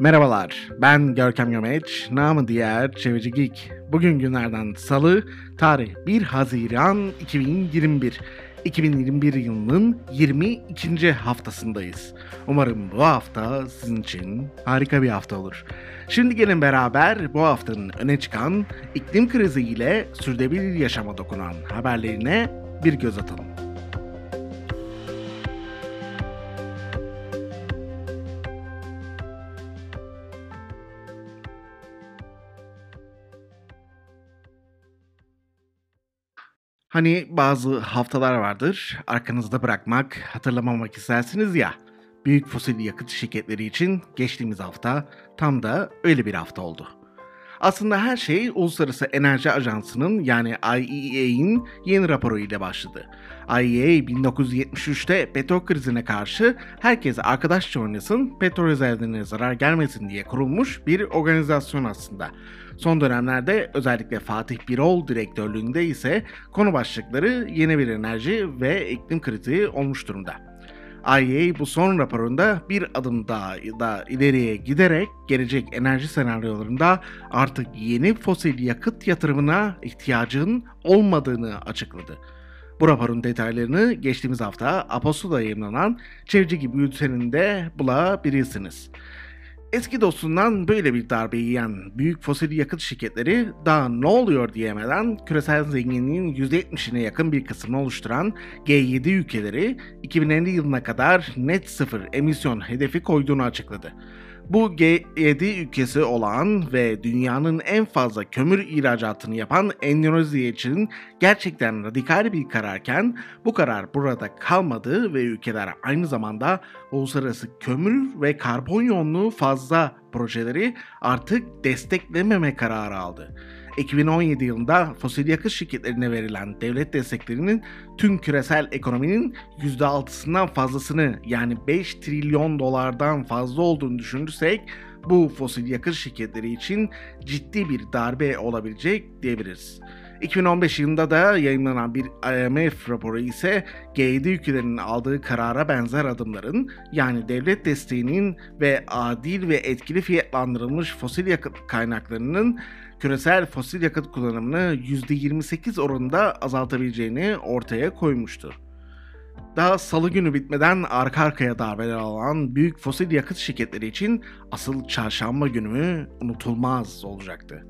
Merhabalar, ben Görkem Gömeç, namı diğer Çevici Geek. Bugün günlerden salı, tarih 1 Haziran 2021. 2021 yılının 22. haftasındayız. Umarım bu hafta sizin için harika bir hafta olur. Şimdi gelin beraber bu haftanın öne çıkan iklim krizi ile sürdürülebilir yaşama dokunan haberlerine bir göz atalım. Hani bazı haftalar vardır, arkanızda bırakmak, hatırlamamak istersiniz ya. Büyük fosil yakıt şirketleri için geçtiğimiz hafta tam da öyle bir hafta oldu. Aslında her şey Uluslararası Enerji Ajansı'nın yani IEA'in yeni raporu ile başladı. IEA 1973'te petrol krizine karşı herkes arkadaşça oynasın, petrol rezervlerine zarar gelmesin diye kurulmuş bir organizasyon aslında. Son dönemlerde özellikle Fatih Birol direktörlüğünde ise konu başlıkları yeni bir enerji ve iklim krizi olmuş durumda. IEA bu son raporunda bir adım daha da ileriye giderek gelecek enerji senaryolarında artık yeni fosil yakıt yatırımına ihtiyacın olmadığını açıkladı. Bu raporun detaylarını geçtiğimiz hafta Apostol'da yayınlanan Çevirici gibi bülteninde bulabilirsiniz. Eski dostundan böyle bir darbe yiyen büyük fosil yakıt şirketleri daha ne oluyor diyemeden küresel zenginliğin %70'ine yakın bir kısmını oluşturan G7 ülkeleri 2050 yılına kadar net sıfır emisyon hedefi koyduğunu açıkladı. Bu G7 ülkesi olan ve dünyanın en fazla kömür ihracatını yapan Endonezya için gerçekten radikal bir kararken bu karar burada kalmadı ve ülkeler aynı zamanda uluslararası kömür ve karbon yoğunluğu fazla projeleri artık desteklememe kararı aldı. 2017 yılında fosil yakıt şirketlerine verilen devlet desteklerinin tüm küresel ekonominin %6'sından fazlasını yani 5 trilyon dolardan fazla olduğunu düşünürsek bu fosil yakıt şirketleri için ciddi bir darbe olabilecek diyebiliriz. 2015 yılında da yayınlanan bir IMF raporu ise G7 ülkelerinin aldığı karara benzer adımların yani devlet desteğinin ve adil ve etkili fiyatlandırılmış fosil yakıt kaynaklarının küresel fosil yakıt kullanımını %28 oranında azaltabileceğini ortaya koymuştur. Daha salı günü bitmeden arka arkaya darbeler alan büyük fosil yakıt şirketleri için asıl çarşamba günü unutulmaz olacaktı.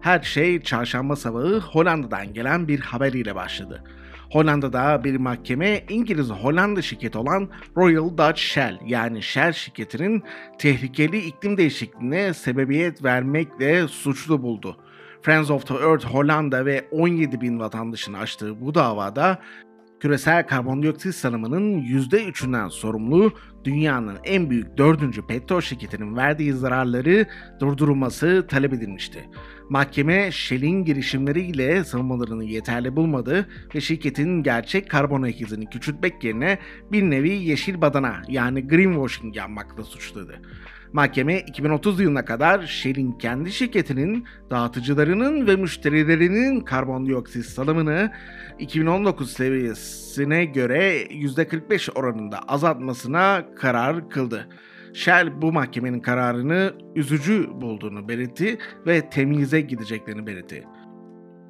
Her şey çarşamba sabahı Hollanda'dan gelen bir haber ile başladı. Hollanda'da bir mahkeme İngiliz Hollanda şirketi olan Royal Dutch Shell yani Shell şirketinin tehlikeli iklim değişikliğine sebebiyet vermekle suçlu buldu. Friends of the Earth Hollanda ve 17 bin vatandaşın açtığı bu davada küresel karbondioksit salımının %3'ünden sorumlu dünyanın en büyük dördüncü petrol şirketinin verdiği zararları durdurulması talep edilmişti. Mahkeme Shell'in girişimleriyle savunmalarını yeterli bulmadı ve şirketin gerçek karbon ayak küçültmek yerine bir nevi yeşil badana yani greenwashing yapmakla suçladı. Mahkeme 2030 yılına kadar Shell'in kendi şirketinin, dağıtıcılarının ve müşterilerinin karbondioksit salımını 2019 seviyesine göre %45 oranında azaltmasına karar kıldı. Shell bu mahkemenin kararını üzücü bulduğunu belirtti ve temize gideceklerini belirtti.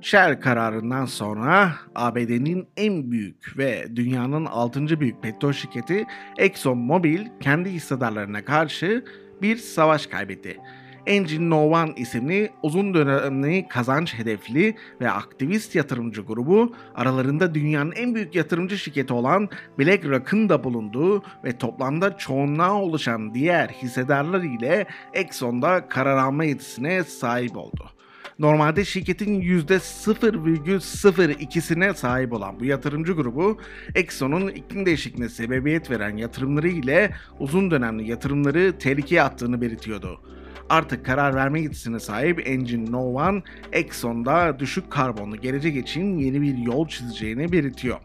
Shell kararından sonra ABD'nin en büyük ve dünyanın 6. büyük petrol şirketi ExxonMobil kendi hissedarlarına karşı bir savaş kaybetti. Engine No One isimli uzun dönemli kazanç hedefli ve aktivist yatırımcı grubu aralarında dünyanın en büyük yatırımcı şirketi olan BlackRock'ın da bulunduğu ve toplamda çoğunluğa oluşan diğer hissedarlar ile Exxon'da karar alma yetisine sahip oldu. Normalde şirketin %0,02'sine sahip olan bu yatırımcı grubu Exxon'un iklim değişikliğine sebebiyet veren yatırımları ile uzun dönemli yatırımları tehlikeye attığını belirtiyordu. Artık karar verme yetisine sahip Engine No One, Exxon'da düşük karbonlu gelecek için yeni bir yol çizeceğini belirtiyor.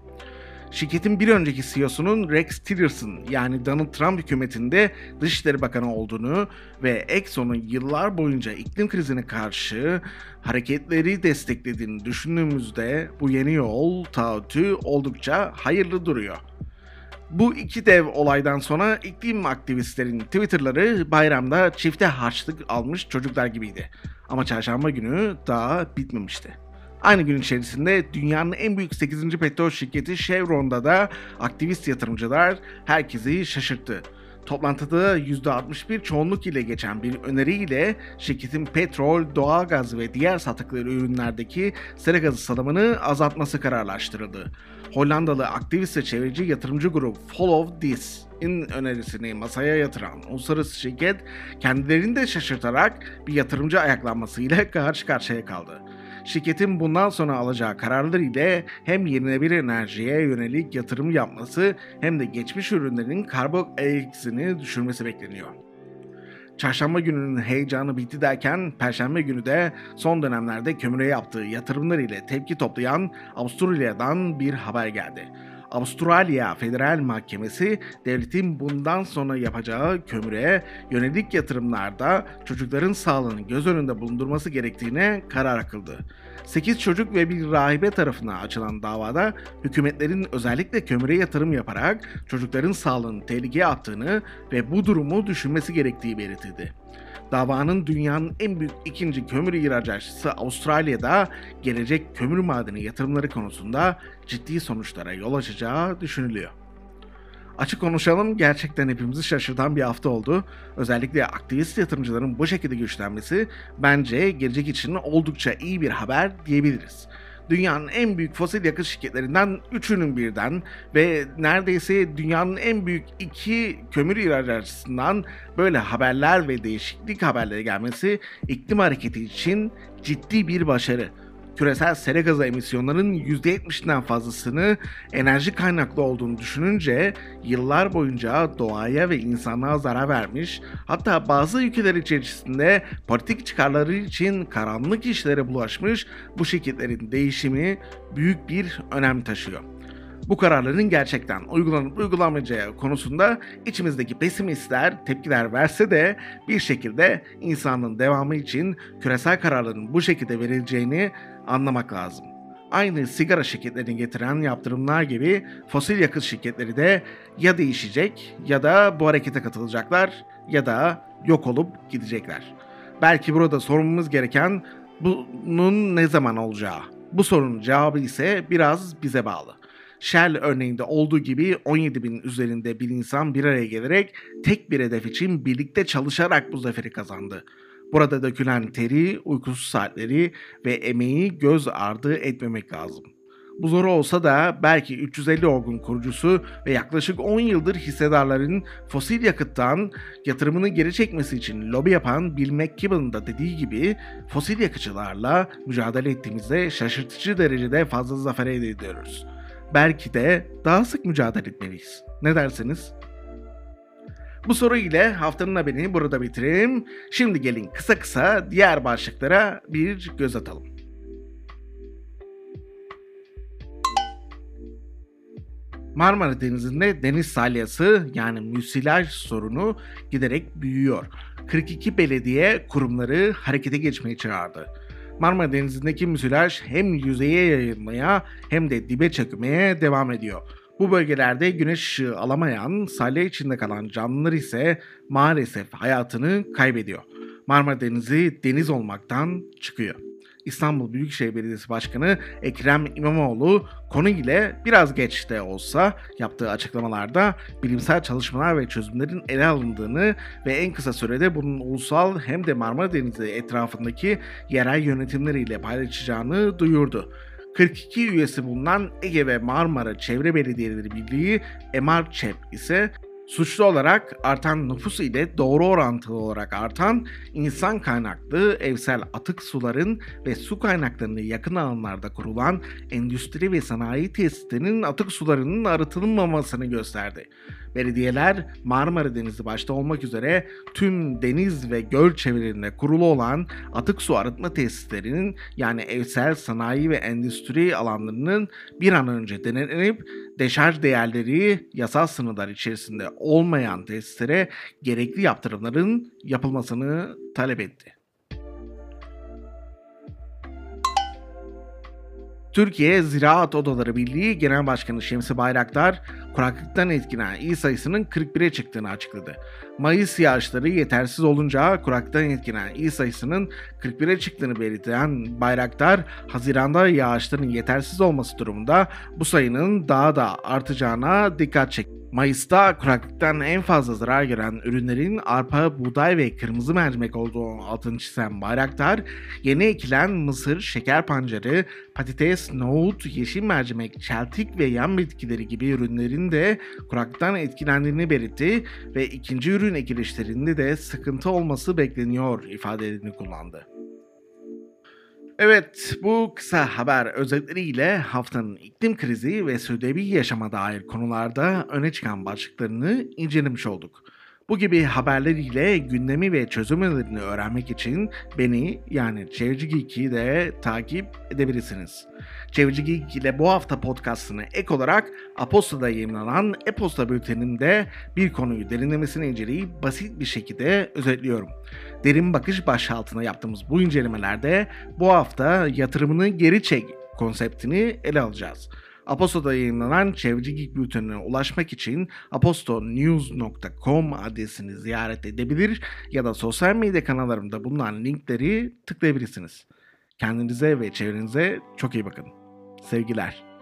Şirketin bir önceki CEO'sunun Rex Tillerson yani Donald Trump hükümetinde Dışişleri Bakanı olduğunu ve Exxon'un yıllar boyunca iklim krizine karşı hareketleri desteklediğini düşündüğümüzde bu yeni yol taahhütü oldukça hayırlı duruyor. Bu iki dev olaydan sonra iklim aktivistlerin Twitter'ları bayramda çifte harçlık almış çocuklar gibiydi. Ama çarşamba günü daha bitmemişti. Aynı gün içerisinde dünyanın en büyük 8. petrol şirketi Chevron'da da aktivist yatırımcılar herkesi şaşırttı. Toplantıda %61 çoğunluk ile geçen bir öneriyle şirketin petrol, doğalgaz ve diğer sattıkları ürünlerdeki sera gazı salımını azaltması kararlaştırıldı. Hollandalı aktivist ve çevreci yatırımcı grup Follow This in önerisini masaya yatıran uluslararası şirket kendilerini de şaşırtarak bir yatırımcı ayaklanmasıyla karşı karşıya kaldı. Şirketin bundan sonra alacağı kararlar ile hem yenilenebilir enerjiye yönelik yatırım yapması hem de geçmiş ürünlerin karbon ayak düşürmesi bekleniyor. Çarşamba gününün heyecanı bitti derken Perşembe günü de son dönemlerde kömüre yaptığı yatırımlar ile tepki toplayan Avustralya'dan bir haber geldi. Avustralya Federal Mahkemesi devletin bundan sonra yapacağı kömüre yönelik yatırımlarda çocukların sağlığını göz önünde bulundurması gerektiğine karar kıldı. 8 çocuk ve bir rahibe tarafından açılan davada hükümetlerin özellikle kömüre yatırım yaparak çocukların sağlığını tehlikeye attığını ve bu durumu düşünmesi gerektiği belirtildi. Davanın dünyanın en büyük ikinci kömür ihracatçısı Avustralya'da gelecek kömür madeni yatırımları konusunda ciddi sonuçlara yol açacağı düşünülüyor. Açık konuşalım gerçekten hepimizi şaşırtan bir hafta oldu. Özellikle aktivist yatırımcıların bu şekilde güçlenmesi bence gelecek için oldukça iyi bir haber diyebiliriz dünyanın en büyük fosil yakıt şirketlerinden üçünün birden ve neredeyse dünyanın en büyük iki kömür ihracatçısından böyle haberler ve değişiklik haberleri gelmesi iklim hareketi için ciddi bir başarı küresel sera gazı emisyonlarının %70'den fazlasını enerji kaynaklı olduğunu düşününce yıllar boyunca doğaya ve insanlığa zarar vermiş, hatta bazı ülkeler içerisinde politik çıkarları için karanlık işlere bulaşmış bu şirketlerin değişimi büyük bir önem taşıyor bu kararların gerçekten uygulanıp uygulanmayacağı konusunda içimizdeki pesimistler tepkiler verse de bir şekilde insanlığın devamı için küresel kararların bu şekilde verileceğini anlamak lazım. Aynı sigara şirketlerini getiren yaptırımlar gibi fosil yakıt şirketleri de ya değişecek ya da bu harekete katılacaklar ya da yok olup gidecekler. Belki burada sormamız gereken bunun ne zaman olacağı. Bu sorunun cevabı ise biraz bize bağlı. Shell örneğinde olduğu gibi 17 bin üzerinde bir insan bir araya gelerek tek bir hedef için birlikte çalışarak bu zaferi kazandı. Burada dökülen teri, uykusuz saatleri ve emeği göz ardı etmemek lazım. Bu zor olsa da belki 350 orgun kurucusu ve yaklaşık 10 yıldır hissedarların fosil yakıttan yatırımını geri çekmesi için lobi yapan Bill McKibben'ın da dediği gibi fosil yakıcılarla mücadele ettiğimizde şaşırtıcı derecede fazla zafer elde ediyoruz belki de daha sık mücadele etmeliyiz. Ne dersiniz? Bu soru ile haftanın haberini burada bitireyim. Şimdi gelin kısa kısa diğer başlıklara bir göz atalım. Marmara Denizi'nde deniz salyası yani müsilaj sorunu giderek büyüyor. 42 belediye kurumları harekete geçmeye çağırdı. Marmara Denizi'ndeki müsilaj hem yüzeye yayılmaya hem de dibe çökmeye devam ediyor. Bu bölgelerde güneş ışığı alamayan, salya içinde kalan canlılar ise maalesef hayatını kaybediyor. Marmara Denizi deniz olmaktan çıkıyor. İstanbul Büyükşehir Belediyesi Başkanı Ekrem İmamoğlu konu ile biraz geç de olsa yaptığı açıklamalarda bilimsel çalışmalar ve çözümlerin ele alındığını ve en kısa sürede bunun ulusal hem de Marmara Denizi etrafındaki yerel yönetimleriyle paylaşacağını duyurdu. 42 üyesi bulunan Ege ve Marmara Çevre Belediyeleri Birliği EMARÇEP ise Suçlu olarak artan nüfus ile doğru orantılı olarak artan insan kaynaklı evsel atık suların ve su kaynaklarını yakın alanlarda kurulan endüstri ve sanayi tesislerinin atık sularının arıtılmamasını gösterdi. Belediyeler Marmara Denizi başta olmak üzere tüm deniz ve göl çevrelerinde kurulu olan atık su arıtma tesislerinin yani evsel sanayi ve endüstri alanlarının bir an önce denenip deşarj değerleri yasal sınırlar içerisinde olmayan tesislere gerekli yaptırımların yapılmasını talep etti. Türkiye Ziraat Odaları Birliği Genel Başkanı Şemsi Bayraktar, kuraklıktan etkilenen il sayısının 41'e çıktığını açıkladı. Mayıs yağışları yetersiz olunca kuraklıktan etkilenen il sayısının 41'e çıktığını belirten Bayraktar, Haziran'da yağışların yetersiz olması durumunda bu sayının daha da artacağına dikkat çekti. Mayıs'ta kuraklıktan en fazla zarar gören ürünlerin arpa, buğday ve kırmızı mercimek olduğu altını çizen Bayraktar, yeni ekilen mısır, şeker pancarı, patates, nohut, yeşil mercimek, çeltik ve yan bitkileri gibi ürünlerin de kuraklıktan etkilendiğini belirtti ve ikinci ürün ekilişlerinde de sıkıntı olması bekleniyor ifadelerini kullandı. Evet, bu kısa haber özetleriyle haftanın iklim krizi ve sürdürülebilir yaşama dair konularda öne çıkan başlıklarını incelemiş olduk. Bu gibi haberleriyle gündemi ve çözüm önerilerini öğrenmek için beni yani Çevreci Geek'i de takip edebilirsiniz. Çevreci Geek ile bu hafta podcastını ek olarak Aposta'da yayınlanan e-posta bültenimde bir konuyu derinlemesine inceleyip basit bir şekilde özetliyorum. Derin bakış başlığı yaptığımız bu incelemelerde bu hafta yatırımını geri çek konseptini ele alacağız. Aposto'da yayınlanan Çevreci Geek Bülteni'ne ulaşmak için apostonews.com adresini ziyaret edebilir ya da sosyal medya kanallarımda bulunan linkleri tıklayabilirsiniz. Kendinize ve çevrenize çok iyi bakın. Sevgiler.